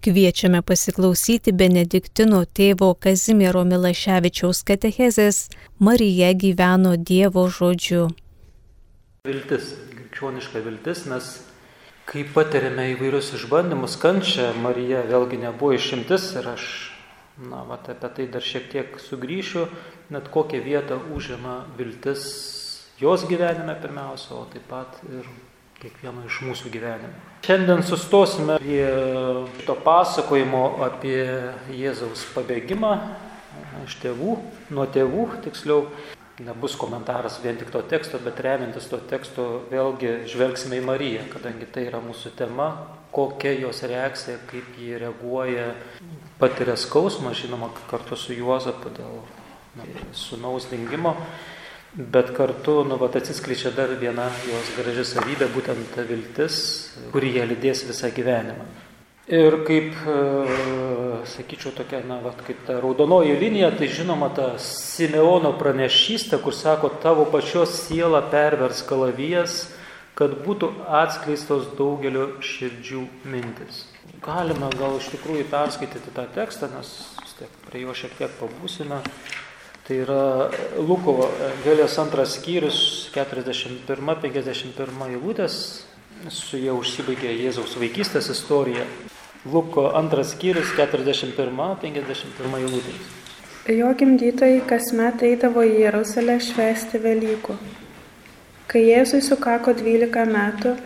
Kviečiame pasiklausyti Benediktino tėvo Kazimiero Milaševičiaus katechezės Marija gyveno Dievo žodžiu. Viltis, krikščioniška viltis, mes kai patiriame įvairius išbandymus, kančią, Marija vėlgi nebuvo išimtis ir aš, na, vat, apie tai dar šiek tiek sugrįšiu, net kokią vietą užima viltis jos gyvenime pirmiausia, o taip pat ir kiekvieno iš mūsų gyvenime. Šiandien sustosime prie to pasakojimo apie Jėzaus pabėgimą iš tėvų, nuo tėvų tiksliau. Nebus komentaras vien tik to teksto, bet remiantis to teksto vėlgi žvelgsime į Mariją, kadangi tai yra mūsų tema, kokia jos reakcija, kaip ji reaguoja, patiria skausmą, žinoma, kartu su Juozapu dėl na, sunaus dingimo. Bet kartu, nu, vat, atsiskleidžia dar viena jos graži savybė, būtent ta viltis, kuri ją lydės visą gyvenimą. Ir kaip, e, sakyčiau, tokia, na, vat, kaip ta raudonoji linija, tai žinoma ta Simeono pranešystė, kur sako, tavo pačios siela pervers kalavijas, kad būtų atskleistos daugelio širdžių mintis. Galime gal iš tikrųjų perskaityti tą tekstą, nes tiek, prie jo šiek tiek pabūsime. Tai yra Luko Evangelijos antras skyrius, 41-51 eilutės, su jie užsibaigė Jėzaus vaikystės istorija. Luko antras skyrius, 41-51 eilutės. Jo gimdytojai kasmet eidavo į Jeruzalę švęsti Velykų. Kai Jėzui sukako 12 metų,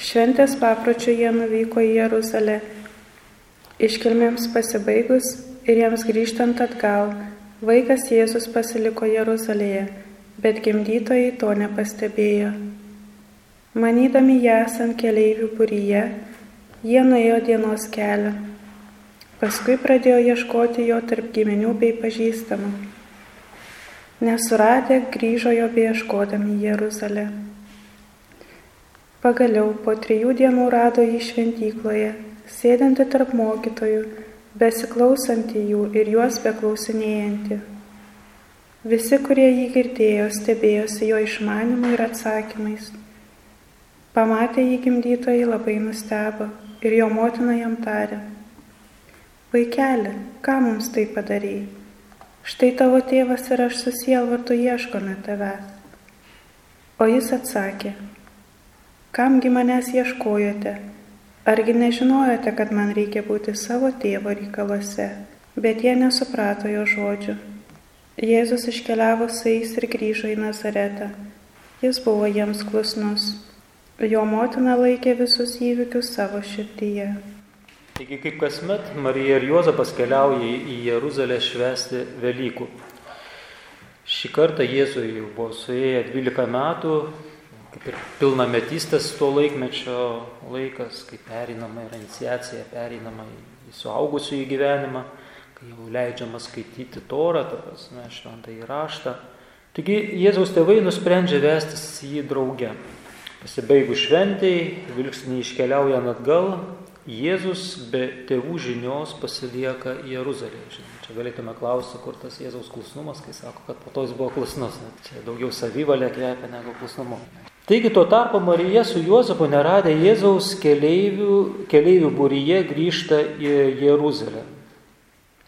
šventės papročių jie nuvyko į Jeruzalę. Iškilmėms pasibaigus ir jiems grįžtant atgal, Vaikas Jėzus pasiliko Jeruzalėje, bet gimdytojai to nepastebėjo. Manydami ją esant keleivių būryje, jie nuėjo dienos kelią. Paskui pradėjo ieškoti jo tarp giminių bei pažįstamų. Nesuradę grįžo jo beieškodami Jeruzalę. Pagaliau po trijų dienų rado jį šventykloje, sėdinti tarp mokytojų besiklausantį jų ir juos beklausinėjantį. Visi, kurie jį girdėjo, stebėjosi jo išmanimu ir atsakymais. Pamatę jį gimdytojai labai nustebo ir jo motina jam tarė. Vaikeli, ką mums tai padarėjai? Štai tavo tėvas ir aš susielvartu ieškome tavęs. O jis atsakė, kamgi manęs ieškojote? Argi nežinojote, kad man reikia būti savo tėvo reikaluose? Bet jie nesuprato jo žodžių. Jėzus iškeliavo su jais ir grįžo į Nazaretą. Jis buvo jiems klusnus. Jo motina laikė visus įvykius savo širdyje. Taigi kaip kasmet Marija ir Juozapas keliauja į Jeruzalę švęsti Velykų. Šį kartą Jėzui jau buvo suėję 12 metų, kaip ir pilnametystės to laikmečio laikas, kai perinama yra iniciacija, perinama į suaugusių į gyvenimą, kai jau leidžiama skaityti torą, ta prasme, šventą įraštą. Taigi Jėzaus tėvai nusprendžia vestis jį drauge. Pasibaigus šventėjai, vilksniai iškeliaujant atgal, Jėzus be tėvų žinios pasilieka Jeruzalėje. Čia galėtume klausti, kur tas Jėzaus klusnumas, kai sako, kad po to jis buvo klusnus. Čia daugiau savivalė kvepia negu klusnumu. Taigi tuo tarpu Marija su Juozapu neradę Jėzaus keleivių, keleivių būryje grįžta į Jeruzalę.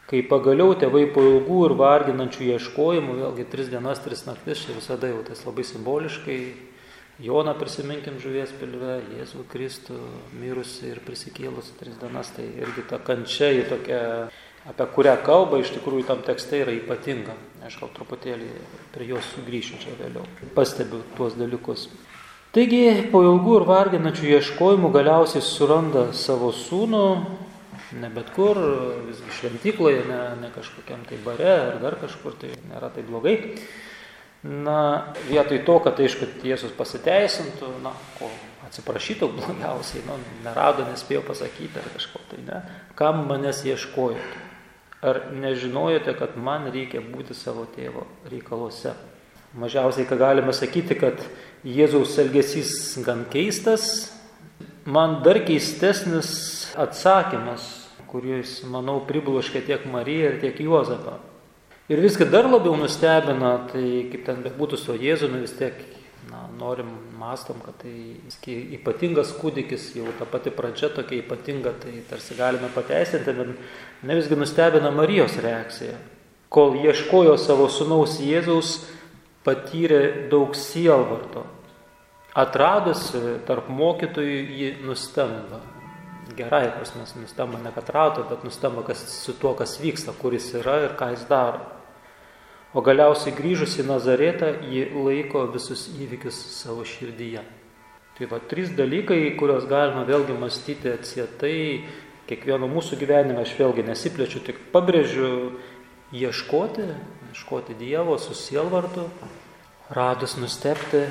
Kai pagaliau tėvai po ilgų ir varginančių ieškojimų, vėlgi tris dienas, tris naktis, čia visada jau tas labai simboliškai, Joną prisiminkim žuvies pilve, Jėzų Kristų mirusi ir prisikėlusi tris dienas, tai irgi ta kančia į tokią apie kurią kalba iš tikrųjų tam tekste yra ypatinga. Aš gal truputėlį prie jos sugrįšiu čia vėliau. Pastebiu tuos dalykus. Taigi, po ilgų ir varginančių ieškojimų galiausiai suranda savo sūnų, ne bet kur, visgi šventykloje, ne, ne kažkokiam tai bare ar dar kažkur, tai nėra tai blogai. Na, vietoj to, kad aišku, Jėzus pasiteisintų, na, ko atsiprašytų blogiausiai, nu, nerado, nespėjo pasakyti ar kažko tai, ne, kam manęs ieškojote. Ar nežinojote, kad man reikia būti savo tėvo reikaluose? Mažiausiai, ką galime sakyti, kad Jėzaus elgesys gan keistas, man dar keistesnis atsakymas, kuris, manau, pribloškė tiek Mariją ir tiek Juozapą. Ir viską dar labiau nustebina, tai kaip ten būtų su Jėzumi, vis tiek na, norim, mastom, kad tai ypatingas kūdikis, jau ta pati pradžia tokia ypatinga, tai tarsi galime pateisinti, bet ne visgi nustebina Marijos reakcija. Kol ieškojo savo sunaus Jėzaus, patyrė daug sielvarto. Atradusi tarp mokytojų jį nustemba. Gerai, prasme, nustemba ne kad rado, bet nustemba kas, su tuo, kas vyksta, kur jis yra ir ką jis daro. O galiausiai grįžus į Nazaretą, ji laiko visus įvykius savo širdyje. Tai va, trys dalykai, kuriuos galima vėlgi mąstyti atsietai, kiekvieno mūsų gyvenime, aš vėlgi nesiplečiu, tik pabrėžiu ieškoti, ieškoti Dievo su sielvartu, radus nustepti,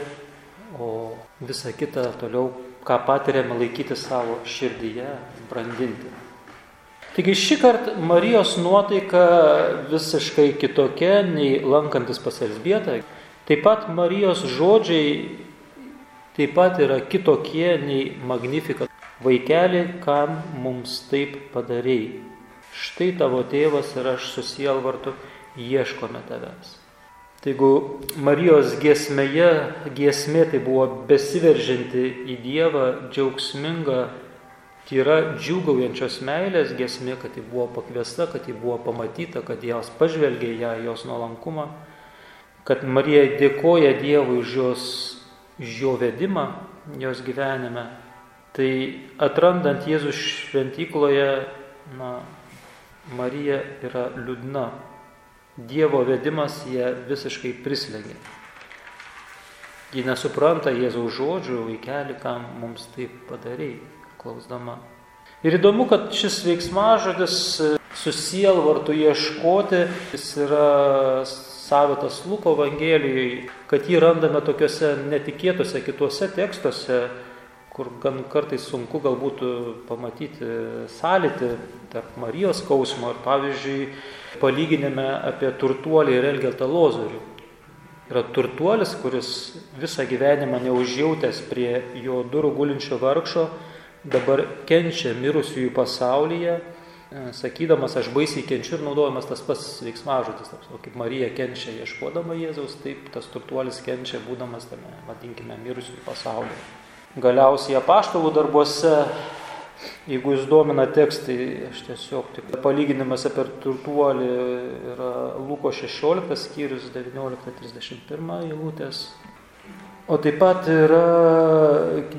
o visą kitą toliau, ką patiriame, laikyti savo širdyje, brandinti. Taigi šį kartą Marijos nuotaika visiškai kitokia nei lankantis pas Elsbietą. Taip pat Marijos žodžiai taip pat yra kitokie nei Magnificat. Vaikeli, kam mums taip padarėjai? Štai tavo tėvas ir aš susielvartu ieškome tavęs. Tai jeigu Marijos giesmėje, giesmė tai buvo besiveržinti į Dievą, džiaugsminga Tai yra džiugaujančios meilės gesmė, kad ji buvo pakviesta, kad ji buvo pamatyta, kad Dievas pažvelgė ją, jos nuolankumą, kad Marija dėkoja Dievui už jos, už jo vedimą jos gyvenime. Tai atrandant Jėzus šventykloje, na, Marija yra liūdna. Dievo vedimas ją visiškai prislėgė. Ji nesupranta Jėzaus žodžių, vaikeli, kam mums taip padarėjai klausdama. Ir įdomu, kad šis veiksmažodis e, susielvartų ieškoti, jis yra savitas Luko Evangelijoje, kad jį randame tokiuose netikėtuose kituose tekstuose, kur gan kartais sunku galbūt pamatyti sąlytį tarp Marijos skausmo ir pavyzdžiui palyginime apie turtuolį ir Elgetą Lozorių. Yra turtuolis, kuris visą gyvenimą neužjautęs prie jo durų gulinčio vargšo, dabar kenčia mirusiųjų pasaulyje, e, sakydamas, aš baisiai kenčiu ir naudojamas tas pats veiksmažodis, o kaip Marija kenčia ieškodama Jėzaus, taip tas turtuolis kenčia būdamas tame, vadinkime, mirusiųjų pasaulyje. Galiausiai apaštalų darbuose, jeigu jūs domina tekstai, aš tiesiog tik palyginimas apie turtuolį yra Luko 16 skyrius 19-31 eilutės, O taip pat yra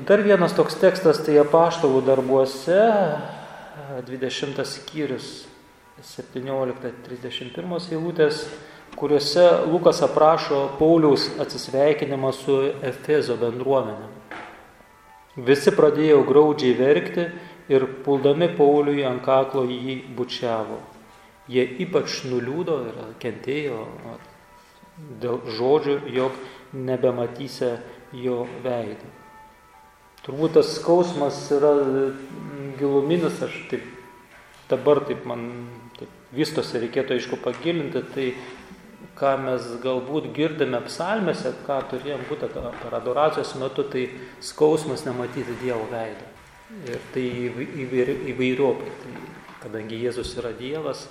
dar vienas toks tekstas, tai apaštalų darbuose, 20 skyrius, 17-31 eilutės, kuriuose Lukas aprašo Pauliaus atsisveikinimą su Efezo bendruomenė. Visi pradėjo graudžiai verkti ir puldami Pauliui ant kaklo jį bučiavo. Jie ypač nuliūdo ir kentėjo dėl žodžių, jog nebematysi jo veidą. Turbūt tas skausmas yra giluminis, aš taip dabar taip man taip vystosi, reikėtų aišku pagilinti, tai ką mes galbūt girdime psalmėse, ką turėjom būti per adoracijos metu, tai skausmas nematyti Dievo veidą. Ir tai įvairiopai, tai, kadangi Jėzus yra Dievas,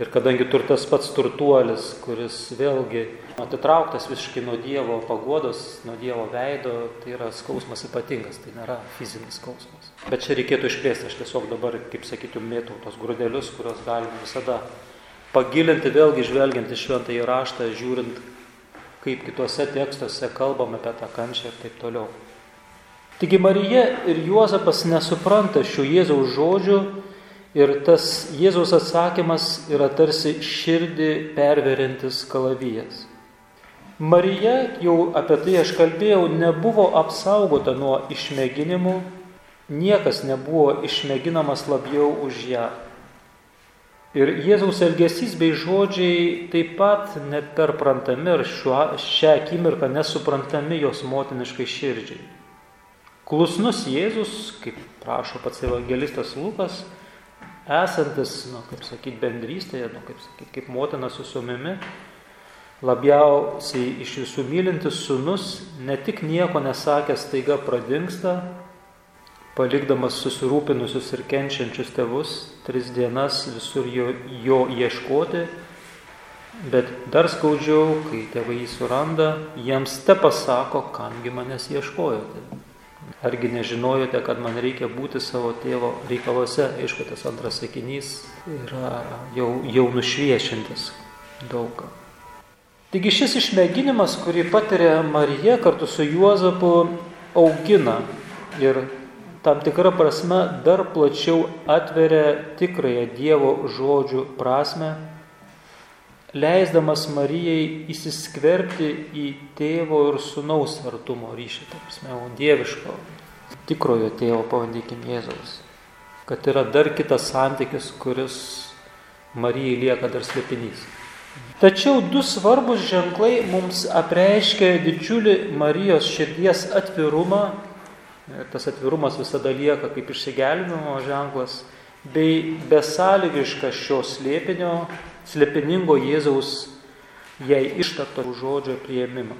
Ir kadangi turtas pats turtuolis, kuris vėlgi atitrauktas visiškai nuo Dievo pagodos, nuo Dievo veido, tai yra skausmas ypatingas, tai nėra fizinis skausmas. Bet čia reikėtų išplėsti, aš tiesiog dabar, kaip sakytum, mėtau tos grūdelius, kuriuos galima visada pagilinti, vėlgi žvelgiant į šventą įraštą, žiūrint, kaip kituose tekstuose kalbame apie tą kančią ir taip toliau. Taigi Marija ir Juozapas nesupranta šių Jėzaus žodžių Ir tas Jėzaus atsakymas yra tarsi širdį perverintis kalavijas. Marija, jau apie tai aš kalbėjau, nebuvo apsaugota nuo išmėginimų, niekas nebuvo išmėginamas labiau už ją. Ir Jėzaus elgesys bei žodžiai taip pat neperprantami ir šiuo, šią akimirką nesuprantami jos motiniškai širdžiai. Klusnus Jėzus, kaip prašo pats evangelistas Lukas, esantis, nu, kaip sakyti, bendrystėje, nu, kaip sakyti, kaip motina su sumimi, labiausiai iš visų mylintis sunus, ne tik nieko nesakęs taiga pradingsta, palikdamas susirūpinusius ir kenčiančius tėvus, tris dienas visur jo, jo ieškoti, Bet dar skaudžiau, kai tėvai jį suranda, jiems te pasako, kamgi manęs ieškojote. Argi nežinojote, kad man reikia būti savo tėvo reikaluose? Aišku, tas antras sakinys yra jau, jau nušviešintis daugą. Taigi šis išmėginimas, kurį patiria Marija kartu su Juozapu, augina ir tam tikrą prasme dar plačiau atveria tikrąją Dievo žodžių prasme, leisdamas Marijai įsiskverbti į tėvo ir sunaus artumo ryšį, ta prasme, dieviško, tikrojo tėvo, pavadinkim Jėzaus. Kad yra dar kitas santykis, kuris Marijai lieka dar slėpinys. Tačiau du svarbus ženklai mums apreiškia didžiulį Marijos širdies atvirumą, ir tas atvirumas visada lieka kaip išsigelbimo ženklas, bei besąlygiškas šio slėpinio, slėpiningo Jėzaus jai ištarto žodžio prieimimą.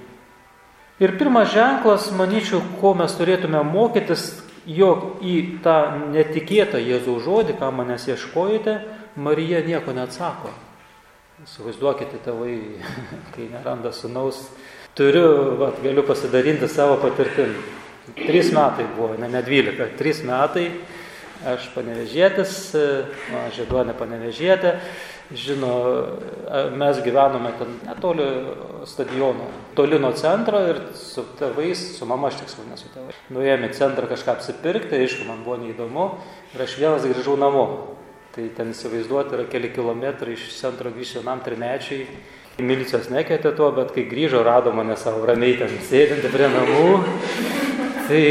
Ir pirmas ženklas, manyčiau, ko mes turėtume mokytis, jog į tą netikėtą Jėzaus žodį, ką manęs ieškojate, Marija nieko neatsako. Įsivaizduokite, tėvai, kai neranda sunaus, turiu, va, galiu pasidalinti savo patirtimį. Trys metai buvo, ne, ne dvylika, trys metai, aš panevežėtis, žieduonė panevežėtė, žino, mes gyvenome ten netoli stadiono, toli nuo centro ir su tėvais, su mama aš tiksliau nesu tėvai. Nuėjome į centrą kažką apsipirkti, aišku, man buvo neįdomu ir aš vienas grįžau namo. Tai ten įsivaizduoti yra keli kilometrai iš centro grįžti vienam trimečiai. Milicijos nekėtė tuo, bet kai grįžo, rado mane savo ramiai ten sėdinti prie namų. Tai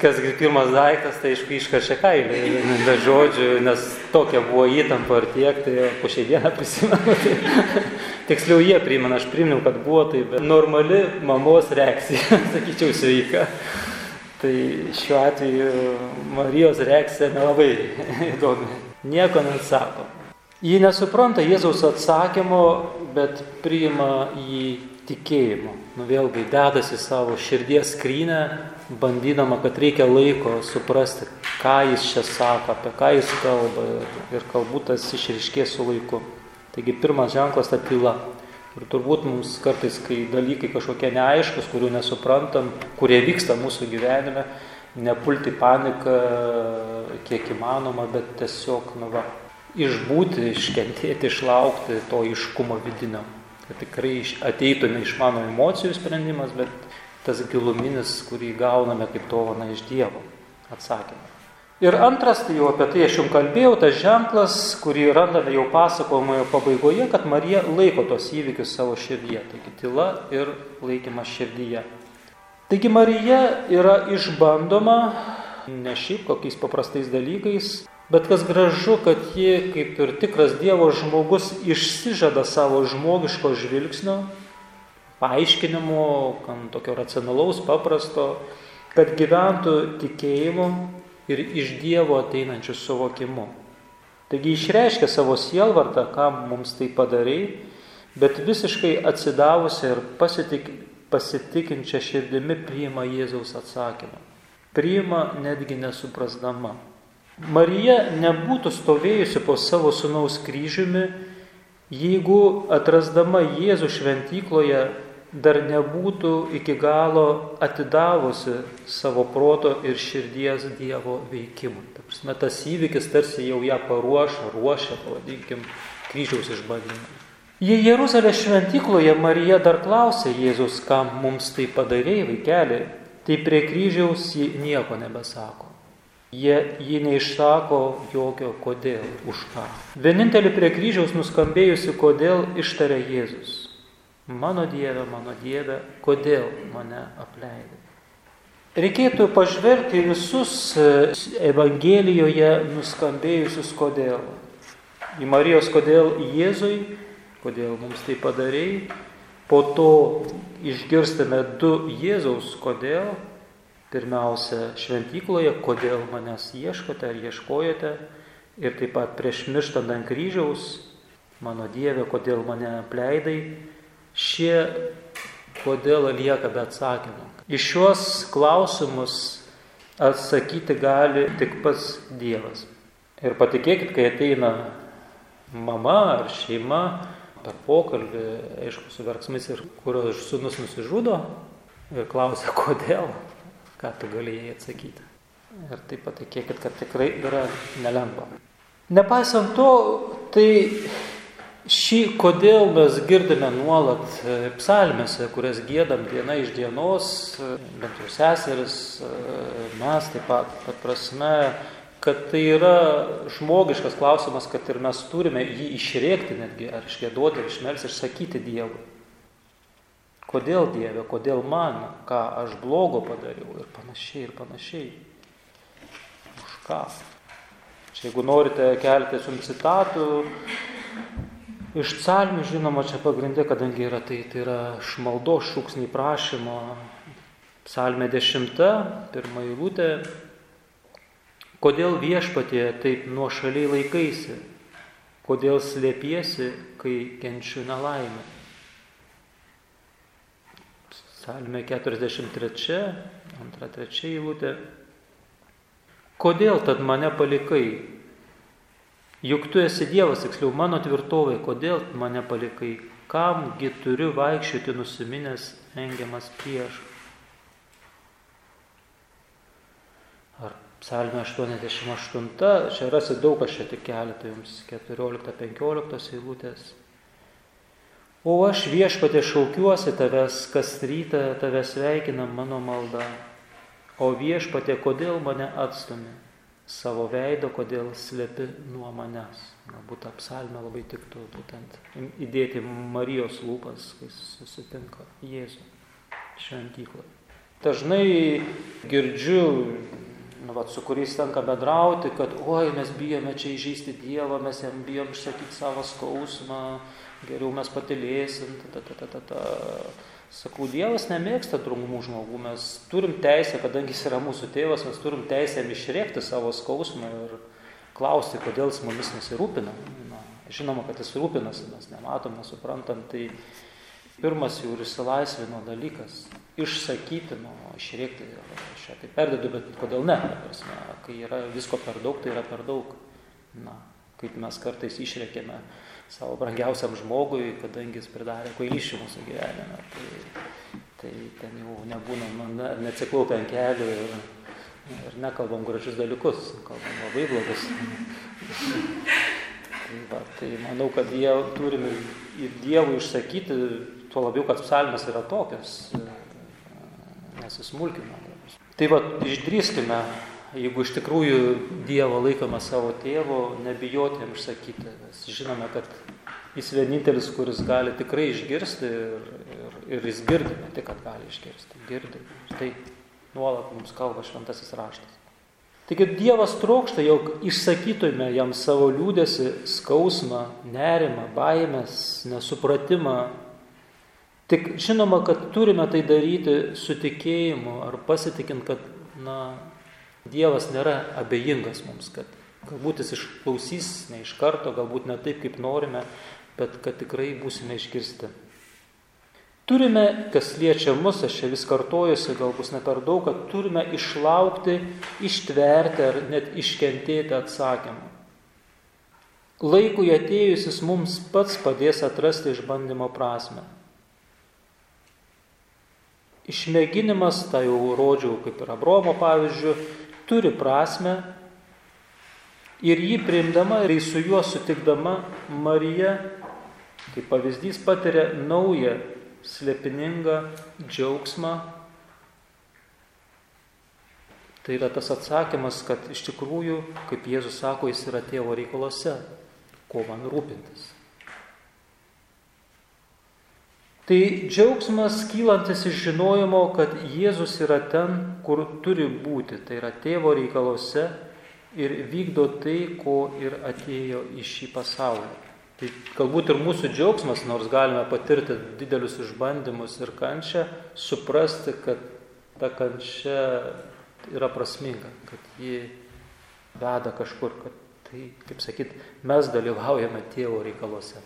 kas pirmas daiktas, tai aišku, iškašė kailį, be žodžių, nes tokia buvo įtampa ir tiek, tai po šią dieną prisimenu. Tai, tiksliau jie primena, aš primenu, kad buvo tai, bet normali mamos reakcija, sakyčiau, sveika. Tai šiuo atveju Marijos reakcija nelabai įdomi nieko nesako. Ji nesupranta Jėzaus atsakymo, bet priima jį tikėjimu. Nu vėlgi dedasi savo širdies skrynę, bandydama, kad reikia laiko suprasti, ką jis čia sako, apie ką jis kalba ir galbūt tas išriškės su laiku. Taigi pirmas ženklas ta tyla. Ir turbūt mums kartais, kai dalykai kažkokie neaiškus, kurių nesuprantam, kurie vyksta mūsų gyvenime, nepulti paniką kiek įmanoma, bet tiesiog, nu va, išbūti, iškentėti, išlaukti to iškumo vidinio. Kad tikrai ateitų ne iš mano emocijų sprendimas, bet tas giluminis, kurį gauname kaip dovana iš Dievo atsakymą. Ir antras, tai jau apie tai aš jums kalbėjau, tas ženklas, kurį randame jau pasakojimoje pabaigoje, kad Marija laiko tos įvykius savo širdyje. Taigi tyla ir laikymas širdyje. Taigi Marija yra išbandoma ne šiaip kokiais paprastais dalykais, bet kas gražu, kad ji kaip ir tikras Dievo žmogus išsižada savo žmogiško žvilgsnio, paaiškinimo, kam tokio racionalaus, paprasto, kad gyventų tikėjimu ir iš Dievo ateinančių suvokimu. Taigi išreiškia savo sielvartą, kam mums tai padarai, bet visiškai atsidavusi ir pasitik, pasitikinčia širdimi priima Jėzaus atsakymą. Priima netgi nesuprasdama. Marija nebūtų stovėjusi po savo sunaus kryžiumi, jeigu atrasdama Jėzų šventykloje dar nebūtų iki galo atidavusi savo proto ir širdies Dievo veikimui. Ta prasme, tas įvykis tarsi jau ją paruošia, ruošia, pavadinkim, kryžiaus išbandymui. Jei Jeruzalės šventykloje Marija dar klausė Jėzus, kam mums tai padarėjai, vaikeli, tai prie kryžiaus ji nieko nebesako. Jie jį neišsako jokio kodėl, už ką. Vienintelį prie kryžiaus nuskambėjusi kodėl ištarė Jėzus. Mano Dieve, mano Dieve, kodėl mane apleidai? Reikėtų pažvelgti visus e, Evangelijoje nuskambėjusius kodėl. Į Marijos kodėl Jėzui kodėl mums tai padarėjai. Po to išgirstame du Jėzaus kodėl. Pirmiausia, šventykloje, kodėl manęs ieškote ar ieškojate. Ir taip pat prieš mirštant ant kryžiaus, mano Dieve, kodėl mane apleidai. Šie kodėl lieka be atsakymų. Iš šios klausimus atsakyti gali tik pats Dievas. Ir patikėkit, kai ateina mama ar šeima, per pokalbį, aišku, su verksmais ir kurio sunus nusižudo ir klausia, kodėl, ką tu galėjai atsakyti. Ir taip patikėkit, kad tikrai yra nelengva. Nepaisant to, tai šį kodėl mes girdime nuolat e, psalmėse, kurias gėdam diena iš dienos, e, bent jau seseris, e, mes taip pat, kad prasme, kad tai yra žmogiškas klausimas, kad ir mes turime jį išrėkti netgi, ar išgėduoti, ar išmelsti, išsakyti Dievui. Kodėl Dieve, kodėl man, ką aš blogo padariau ir panašiai, ir panašiai. Už ką? Čia jeigu norite kelti jums citatų, iš psalmių žinoma čia pagrindė, kadangi yra tai, tai yra šmaldo šūksniai prašymo. Psalmė dešimta, pirmą eilutę, Kodėl viešpatie taip nuošaliai laikaisi? Kodėl slėpiesi, kai kenčiu nelaimę? Salme 43, antra, trečia eilutė. Kodėl tad mane palikai? Juk tu esi Dievas, tiksliau mano tvirtovė, kodėl mane palikai? Kamgi turiu vaikščioti nusiminęs, engiamas prieš? Ar Psalmė 88, čia rasi daug, aš čia tik keletą jums, 14-15 eilutės. O aš viešpatė šaukiuosi tavęs, kas rytą tavęs sveikina mano malda. O viešpatė, kodėl mane atstumi? Savo veido, kodėl slepi nuo manęs. Galbūt tą psalmę labai tiktų būtent įdėti Marijos lūpas, kai susitinka Jėzų šventykloje. Dažnai girdžiu nu, vat, su kuriais tenka bendrauti, kad oi, mes bijome čia įžeisti Dievą, mes jam bijom išsakyti savo skausmą, geriau mes patilėsim. Ta, ta, ta, ta, ta. Sakau, Dievas nemėgsta drungumų žmogų, mes turim teisę, kadangi jis yra mūsų tėvas, mes turim teisę išrėkti savo skausmą ir klausti, kodėl jis mumis nesirūpina. Na, žinoma, kad jis rūpinasi, mes nematom, nesuprantam, tai pirmas jų ir išsilaisvino dalykas - išsakyti, nu, išrėkti čia tai perdedu, bet kodėl ne? Prasme, kai yra visko per daug, tai yra per daug. Na, kaip mes kartais išrekėme savo brangiausiam žmogui, kadangi jis pridarė kvailysčių mūsų gyvenime. Tai, tai ten jau nebūna, nu, ne, neatsiklaupę ant kelių ir, ir nekalbam gražius dalykus, kalbam labai blogus. tai, va, tai manau, kad jie turim ir, ir Dievui išsakyti, tuo labiau, kad psalmės yra tokios, nesismulkina. Tai va, išdrįskime, jeigu iš tikrųjų Dievo laikome savo tėvu, nebijoti jam išsakyti. Mes žinome, kad jis vienintelis, kuris gali tikrai išgirsti ir, ir, ir jis girdi, ne tik, kad gali išgirsti, girdi. Tai nuolat mums kalba šventasis raštas. Taigi Dievas trokšta, jog išsakytume jam savo liūdėsi, skausmą, nerimą, baimės, nesupratimą, Tik žinoma, kad turime tai daryti su tikėjimu ar pasitikint, kad na, Dievas nėra abejingas mums, kad galbūt jis išklausys ne iš karto, galbūt ne taip, kaip norime, bet kad tikrai būsime išgirsti. Turime, kas liečia mus, aš čia vis kartojusi, gal bus ne per daug, kad turime išlaukti, ištverti ar net iškentėti atsakymą. Laikui atėjusis mums pats padės atrasti išbandymo prasme. Išmėginimas, tai jau rodžiau kaip ir Abromo pavyzdžių, turi prasme ir jį priimdama ir su juo sutikdama Marija, kaip pavyzdys, patiria naują slėpiningą džiaugsmą. Tai yra tas atsakymas, kad iš tikrųjų, kaip Jėzus sako, jis yra tėvo reikalose, kuo man rūpintis. Tai džiaugsmas kylantis iš žinojimo, kad Jėzus yra ten, kur turi būti, tai yra tėvo reikaluose ir vykdo tai, ko ir atėjo į šį pasaulį. Tai galbūt ir mūsų džiaugsmas, nors galime patirti didelius išbandymus ir kančią, suprasti, kad ta kančia yra prasminga, kad ji veda kažkur, kad tai, kaip sakyt, mes dalyvaujame tėvo reikaluose,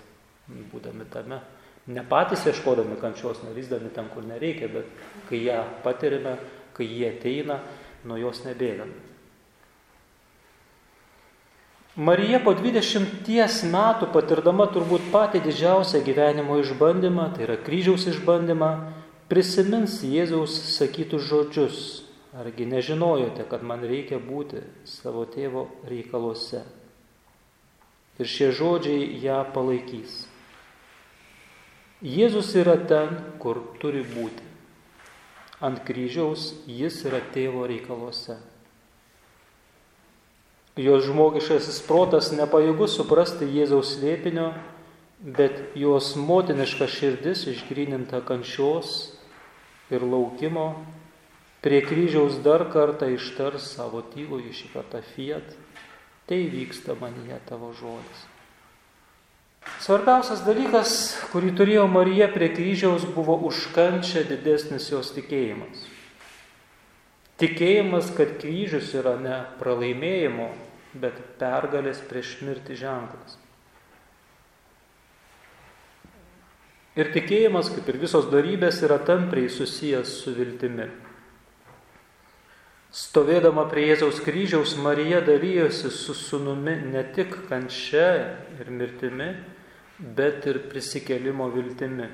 būdami tame. Ne patys ieškodami kančios, nelysdami ten, kur nereikia, bet kai ją patirime, kai jie ateina, nuo jos nebėgame. Marija po 20 metų patirdama turbūt patį didžiausią gyvenimo išbandymą, tai yra kryžiaus išbandymą, prisimins Jėzaus sakytus žodžius. Argi nežinojote, kad man reikia būti savo tėvo reikaluose? Ir šie žodžiai ją palaikys. Jėzus yra ten, kur turi būti. Ant kryžiaus jis yra tėvo reikaluose. Jos žmogiškasis protas nepajėgus suprasti Jėzaus slėpinio, bet jos motiniška širdis išgrininta kančios ir laukimo, prie kryžiaus dar kartą ištars savo tylųjį šį kartą fiat, tai vyksta manyje tavo žodis. Svarbiausias dalykas, kurį turėjo Marija prie kryžiaus, buvo užkančia didesnis jos tikėjimas. Tikėjimas, kad kryžius yra ne pralaimėjimo, bet pergalės prieš mirtį ženklas. Ir tikėjimas, kaip ir visos darybės, yra tampriai susijęs su viltimi. Stovėdama prie Jėzaus kryžiaus, Marija dalyjosi su sunumi ne tik kančia ir mirtimi, bet ir prisikelimo viltimi.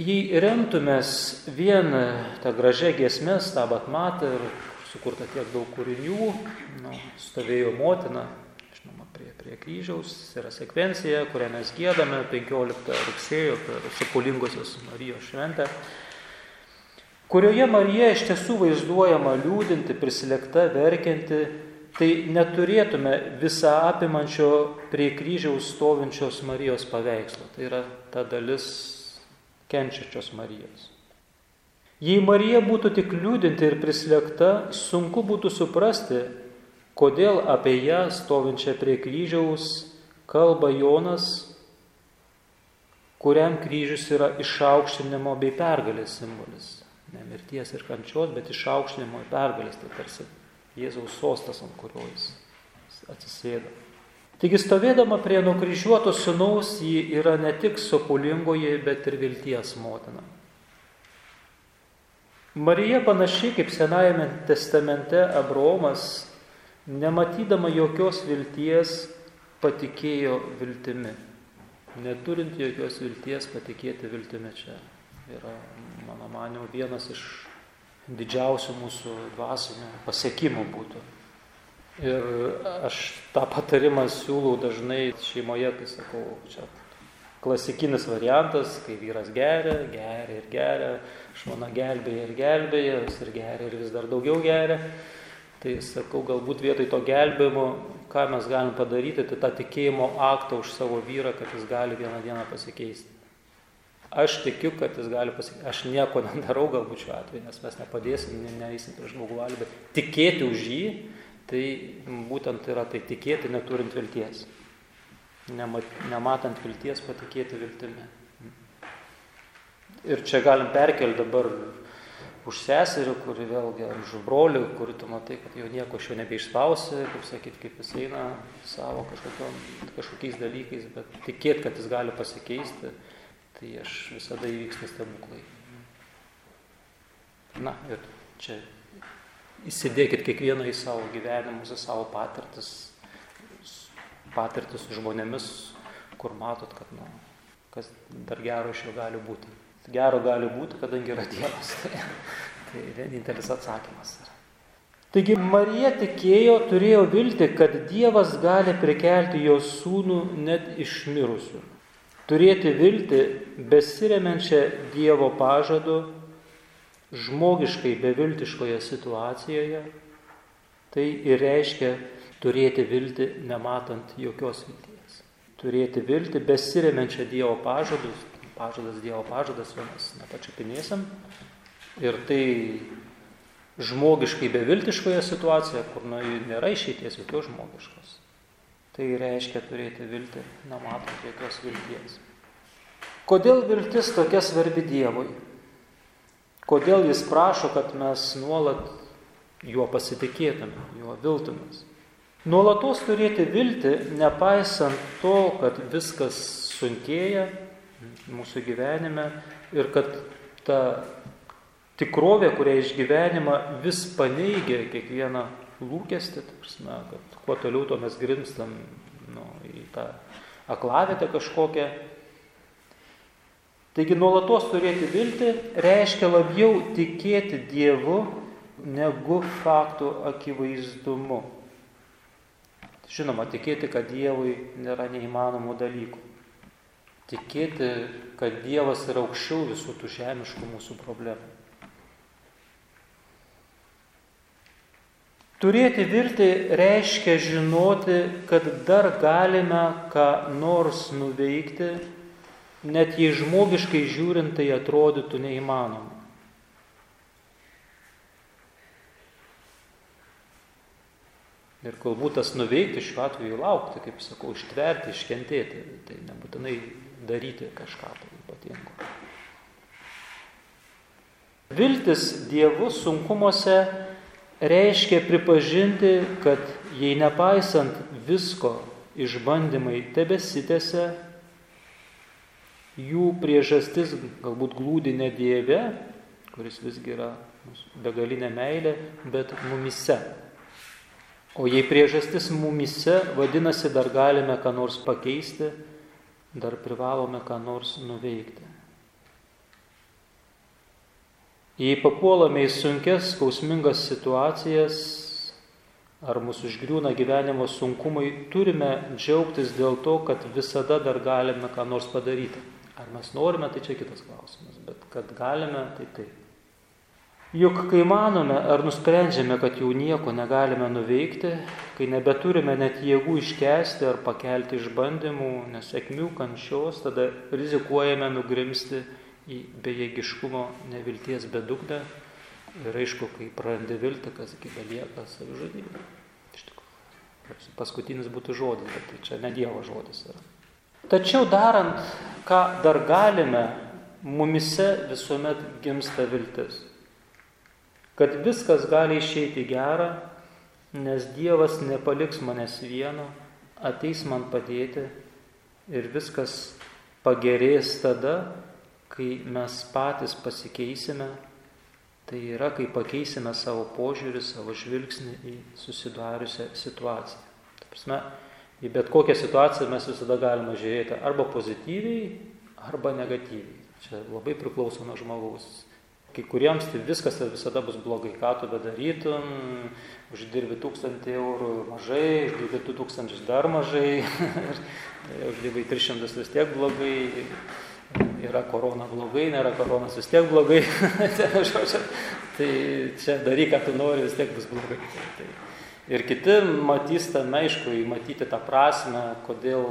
Jei remtumės vien tą gražią giesmę, stabat matą ir sukurta tiek daug kūrinių, nu, stovėjo motina, žinoma, prie, prie kryžiaus, yra sekvencija, kurią mes gėdame 15 rugsėjo per Sapulingosios Marijos šventę, kurioje Marija iš tiesų vaizduojama liūdinti, prisilekta, verkianti, tai neturėtume visą apimančio prie kryžiaus stovinčios Marijos paveikslo. Tai yra ta dalis kenčiačios Marijos. Jei Marija būtų tik liūdinti ir prislėgta, sunku būtų suprasti, kodėl apie ją stovinčią prie kryžiaus kalba Jonas, kuriam kryžius yra išaukštinimo bei pergalės simbolis. Ne mirties ir kančios, bet išaukštinimo ir pergalės, tai tarsi Jėzaus sostas, ant kurio jis atsisėda. Taigi stovėdama prie nukryžiuoto sunaus, ji yra ne tik sopulingoji, bet ir vilties motina. Marija panašiai kaip Senajame testamente Abromas, nematydama jokios vilties, patikėjo viltimi. Neturint jokios vilties patikėti viltimi čia yra, mano manimo, vienas iš didžiausių mūsų dvasinių pasiekimų būtų. Ir aš tą patarimą siūlau dažnai šeimoje, kai sakau, čia klasikinis variantas, kai vyras geria, geria ir geria, žmona gelbėja ir gelbėja, vis ir geria ir vis dar daugiau geria. Tai sakau, galbūt vietoj to gelbėjimo, ką mes galim padaryti, tai tą tikėjimo aktą už savo vyrą, kad jis gali vieną dieną pasikeisti. Aš tikiu, kad jis gali pasakyti, aš nieko nedarau galbūt šiuo atveju, nes mes nepadėsim, neįsim prieš žmogų valią, bet tikėti už jį, tai būtent yra tai tikėti neturint vilties. Nematant vilties patikėti viltimi. Ir čia galim perkelti dabar už seserį, kuri vėlgi, ar už brolių, kuri tu matai, kad jau nieko iš jo nebeišspausi, kaip sakyti, kaip jis eina savo kažkokiais dalykais, bet tikėti, kad jis gali pasikeisti, tai aš visada įvyksta stebuklai. Na ir čia įsidėkit kiekvieną į savo gyvenimus, į savo patirtis, patirtis su žmonėmis, kur matot, kad, nu, kas dar gero iš jo gali būti. Gero gali būti, kadangi yra Dievas. Tai, tai vienintelis atsakymas yra. Taigi Marija tikėjo, turėjo vilti, kad Dievas gali prikelti jos sūnų net iš mirusių. Turėti vilti besiremiančią Dievo pažadu žmogiškai beviltiškoje situacijoje, tai ir reiškia turėti viltį nematant jokios vilties. Turėti viltį besiremiančią Dievo pažadus, pažadas Dievo pažadas, mes nepačiapinėsim. Ir tai žmogiškai beviltiškoje situacijoje, kur nu, nėra išeities jokios žmogiškos. Tai reiškia turėti viltį, nematant jokios vilties. Kodėl viltis tokia svarbi Dievui? Kodėl jis prašo, kad mes nuolat juo pasitikėtume, juo viltumės. Nuolatos turėti viltį, nepaisant to, kad viskas sunkėja mūsų gyvenime ir kad ta tikrovė, kurią išgyvenimą vis paneigia kiekvieną lūkesti, prasme, kad kuo toliau to mes grimstam nu, į tą aklavietę kažkokią. Taigi nuolatos turėti viltį reiškia labiau tikėti Dievu negu faktų akivaizdumu. Žinoma, tikėti, kad Dievui nėra neįmanomų dalykų. Tikėti, kad Dievas yra aukščiau visų tų žemiškų mūsų problemų. Turėti viltį reiškia žinoti, kad dar galime ką nors nuveikti, net jei žmogiškai žiūrint tai atrodytų neįmanoma. Ir galbūt tas nuveikti šiuo atveju laukti, kaip sakau, ištverti, iškentėti, tai nebūtinai daryti kažką tai ypatingo. Viltis Dievu sunkumuose reiškia pripažinti, kad jei nepaisant visko išbandymai tebesitėse, jų priežastis galbūt glūdi ne Dieve, kuris visgi yra begalinė meilė, bet mumise. O jei priežastis mumise, vadinasi, dar galime ką nors pakeisti, dar privalome ką nors nuveikti. Jei papuolame į sunkes, skausmingas situacijas, ar mūsų užgriūna gyvenimo sunkumai, turime džiaugtis dėl to, kad visada dar galime ką nors padaryti. Ar mes norime, tai čia kitas klausimas, bet kad galime, tai taip. Juk kai manome ar nusprendžiame, kad jau nieko negalime nuveikti, kai nebeturime net jėgų iškesti ar pakelti išbandymų, nesėkmių, kančios, tada rizikuojame nugrimsti į bejėgiškumo nevilties bedugnę ir aišku, kai prarandi viltį, kas iki belieka savižudybė. Iš tikrųjų, paskutinis būtų žodis, bet tai čia ne Dievo žodis yra. Tačiau darant, ką dar galime, mumise visuomet gimsta viltis kad viskas gali išeiti gerą, nes Dievas nepaliks manęs vieno, ateis man padėti ir viskas pagerės tada, kai mes patys pasikeisime, tai yra, kai pakeisime savo požiūrį, savo žvilgsnį į susidariusią situaciją. Ta prasme, į bet kokią situaciją mes visada galime žiūrėti arba pozityviai, arba negatyviai. Čia labai priklauso nuo žmogaus. Kai kuriems tai viskas tai visada bus blogai, ką tu bedarytum, uždirbi tūkstantį eurų mažai, uždirbi du tūkstančius dar mažai, uždirbi 300 vis tiek blogai, yra korona blogai, nėra koronas vis tiek blogai, tai čia daryk, ką tu nori, vis tiek bus blogai. Tai, ir kiti matys tame, aišku, įmatyti tą prasme, kodėl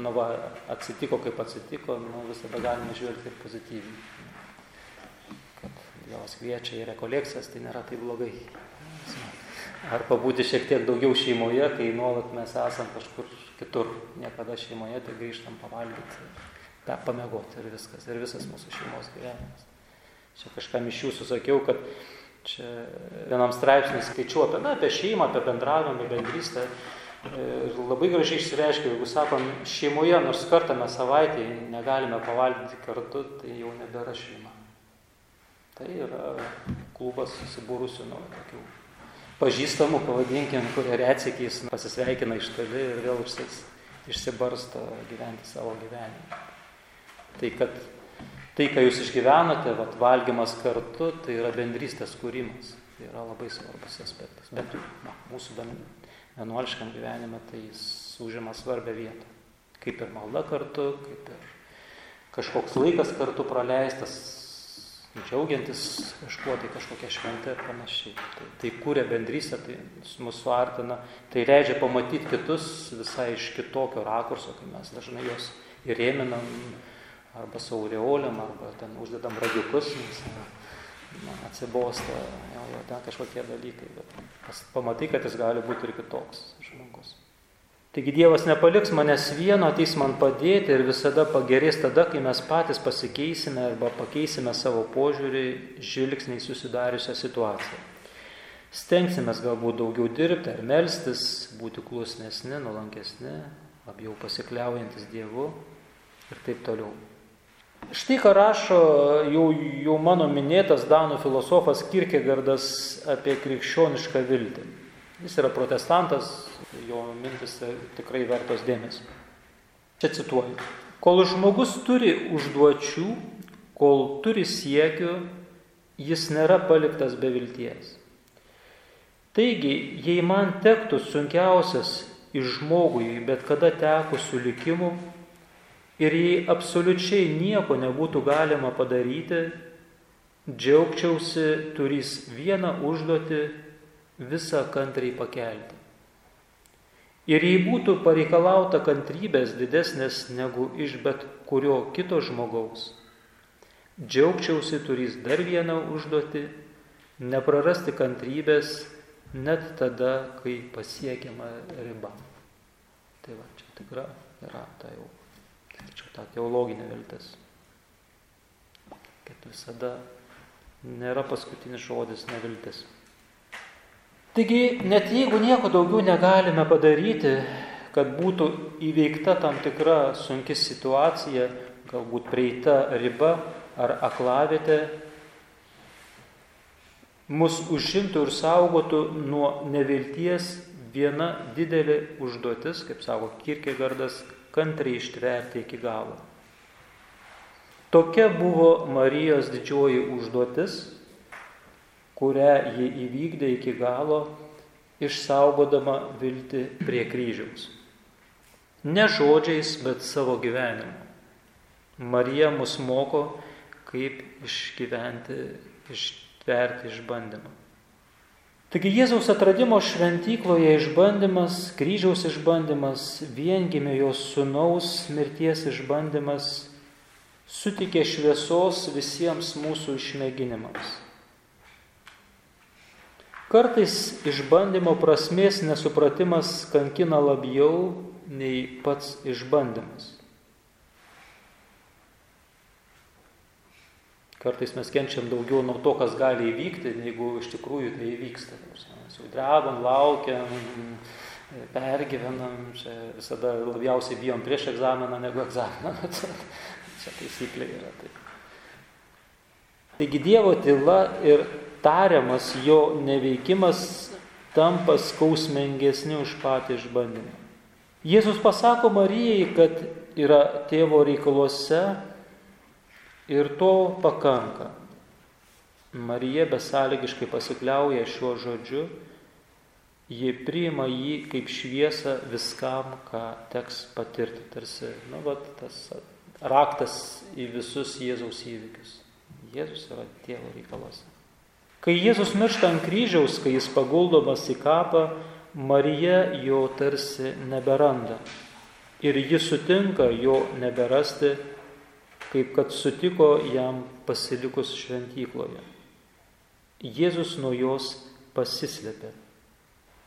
nu, va, atsitiko kaip atsitiko, nu, visada galime žiūrėti ir pozityviai jos kviečia į rekolekcijas, tai nėra taip blogai. Ar pabūti šiek tiek daugiau šeimoje, kai nuolat mes esam kažkur kitur, niekada šeimoje, tai grįžtam pavalgyti, pamėgoti ir viskas, ir visas mūsų šeimos gyvenimas. Čia kažkam iš jūsų sakiau, kad čia vienam straipsnį skaičiu apie, na, apie šeimą, apie bendravimą, bendrystę. Ir labai gražiai išsireiškia, jeigu sakom, šeimoje nors kartą mes savaitėje negalime pavalgyti kartu, tai jau nebėra šeima. Tai yra klubas susibūrusių nuo tokių pažįstamų, pavadinkim, kurie retsykiais pasisveikina iš toli ir vėl užsis, išsibarsto gyventi savo gyvenimą. Tai kad tai, ką jūs išgyvenote, vat, valgymas kartu, tai yra bendrystės kūrimas. Tai yra labai svarbus aspektas. Bet na, mūsų vienuoliškam gyvenime tai jis užima svarbę vietą. Kaip ir malda kartu, kaip ir kažkoks laikas kartu praleistas, džiaugiantis kažkuo, tai kažkokia šventė ir panašiai. Tai, tai kūrė bendrystę, tai mūsų suartina, tai leidžia pamatyti kitus visai iš kitokio rakurso, kai mes dažnai juos įrėminam arba saulioliam, arba ten uždedam radiukus, nes na, atsibosta, jo, jo, ten kažkokie dalykai, bet pamatai, kad jis gali būti ir kitoks žmogus. Taigi Dievas nepaliks manęs vieno, ateis man padėti ir visada pagerės tada, kai mes patys pasikeisime arba pakeisime savo požiūrį, žvilgsnį į susidariusią situaciją. Stengsime galbūt daugiau dirbti ar melstis, būti klusnesni, nulankesni, labiau pasikliaujantis Dievu ir taip toliau. Štai ką rašo jau, jau mano minėtas Danų filosofas Kirkegardas apie krikščionišką viltį. Jis yra protestantas, jo mintis tikrai vertos dėmesio. Čia cituoju. Kol žmogus turi užduočių, kol turi siekių, jis nėra paliktas be vilties. Taigi, jei man tektų sunkiausias iš žmogui bet kada tekusių likimų ir jei absoliučiai nieko nebūtų galima padaryti, džiaugčiausi turys vieną užduotį visą kantriai pakelti. Ir jei būtų pareikalauta kantrybės didesnės negu iš bet kurio kito žmogaus, džiaugčiausi turys dar vieną užduotį - neprarasti kantrybės net tada, kai pasiekiama riba. Tai va, čia tikra yra ta jau, čia ta teologinė viltis. Kad visada nėra paskutinis žodis neviltis. Taigi, net jeigu nieko daugiau negalime padaryti, kad būtų įveikta tam tikra sunki situacija, galbūt prieita riba ar aklavietė, mus užimtų ir saugotų nuo nevilties viena didelė užduotis, kaip sako Kirkegardas, kantriai ištverti iki galo. Tokia buvo Marijos didžioji užduotis kurią ji įvykdė iki galo, išsaugodama viltį prie kryžiaus. Ne žodžiais, bet savo gyvenimu. Marija mus moko, kaip išgyventi, ištverti išbandymą. Taigi Jėzaus atradimo šventykloje išbandymas, kryžiaus išbandymas, viengimio jos sunaus mirties išbandymas sutikė šviesos visiems mūsų išmėginimams. Kartais išbandymo prasmės nesupratimas kankina labiau nei pats išbandymas. Kartais mes kenčiam daugiau nuo to, kas gali įvykti, negu iš tikrųjų tai įvyksta. Mes jau drebam, laukiam, pergyvenam, čia visada labiausiai bijom prieš egzaminą negu egzaminą. čia taisyklė yra taip. Taigi Dievo tyla ir tariamas jo neveikimas tampa skausmingesni už patį išbandymą. Jėzus pasako Marijai, kad yra tėvo reikaluose ir to pakanka. Marija besąlygiškai pasikliauja šiuo žodžiu, ji priima jį kaip šviesą viskam, ką teks patirti. Tarsi, nu, vat, tas raktas į visus Jėzaus įvykius. Jėzus yra tėvo reikaluose. Kai Jėzus miršta ant kryžiaus, kai jis paguldomas į kapą, Marija jo tarsi neberanda. Ir ji sutinka jo neberasti, kaip kad sutiko jam pasilikus šventykloje. Jėzus nuo jos pasislėpė.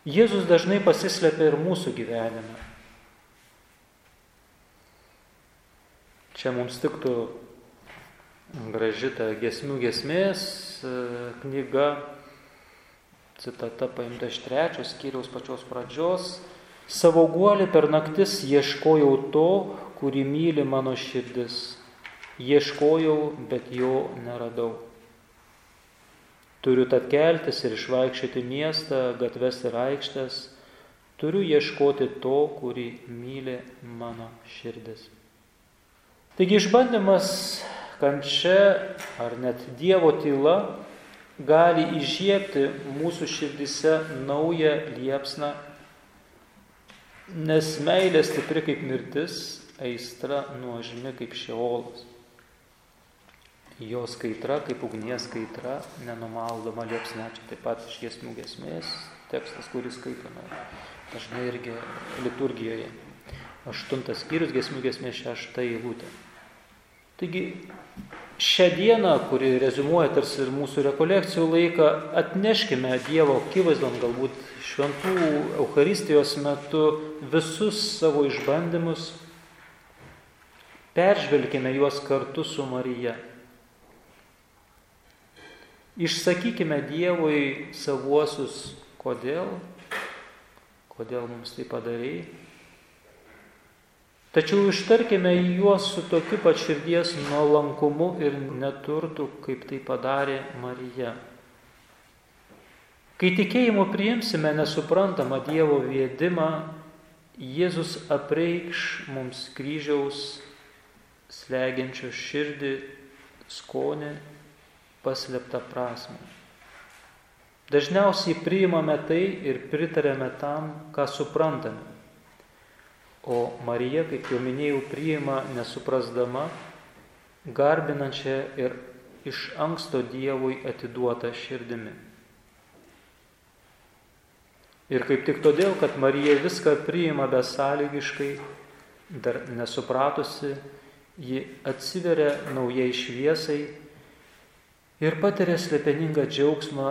Jėzus dažnai pasislėpia ir mūsų gyvenime. Čia mums tiktų graži ta gesmių gesmės e, knyga, citata paimta iš trečios skyriaus pačios pradžios. Savo guolį per naktis ieškojau to, kurį myli mano širdis. Ieškojau, bet jo neradau. Turiu tad keltis ir išvaikščioti miestą, gatves ir aikštės. Turiu ieškoti to, kurį myli mano širdis. Taigi išbandymas kančia ar net Dievo tyla gali įžiepti mūsų širdise naują liepsną, nes meilė stipri kaip mirtis, aistra nuožmi kaip šeolas. Jos kaitra kaip ugnies kaitra, nenumaldoma liepsne, čia taip pat iš giesmių gesmės tekstas, kuris skaitome dažnai irgi liturgijoje. Aštuntas skyrius gesmių gesmės šešta eilutė. Taigi šią dieną, kuri rezumuoja tarsi ir mūsų rekolekcijų laiką, atneškime Dievo akivaizdon galbūt šventų Euharistijos metu visus savo išbandymus, peržvelkime juos kartu su Marija. Išsakykime Dievui savuosius, kodėl, kodėl mums tai padarėjai Tačiau ištarkime juos su tokiu pat širdies nuolankumu ir neturtu, kaip tai padarė Marija. Kai tikėjimu priimsime nesuprantamą Dievo vėdimą, Jėzus apreikš mums kryžiaus slegiančio širdį, skonį, paslėptą prasme. Dažniausiai priimame tai ir pritarėme tam, ką suprantame. O Marija, kaip jau minėjau, priima nesuprasdama, garbinančią ir iš anksto Dievui atiduotą širdimi. Ir kaip tik todėl, kad Marija viską priima besąlygiškai, dar nesupratusi, ji atsiveria naujai šviesai ir patiria slepeningą džiaugsmą,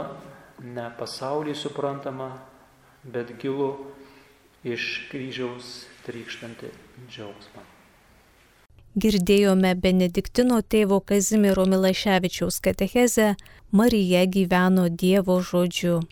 ne pasaulį suprantamą, bet gilų iš kryžiaus trykštantį džiaugsmą. Girdėjome Benediktino tėvo Kazimiero Milaševičiaus katechezę Marija gyveno Dievo žodžiu.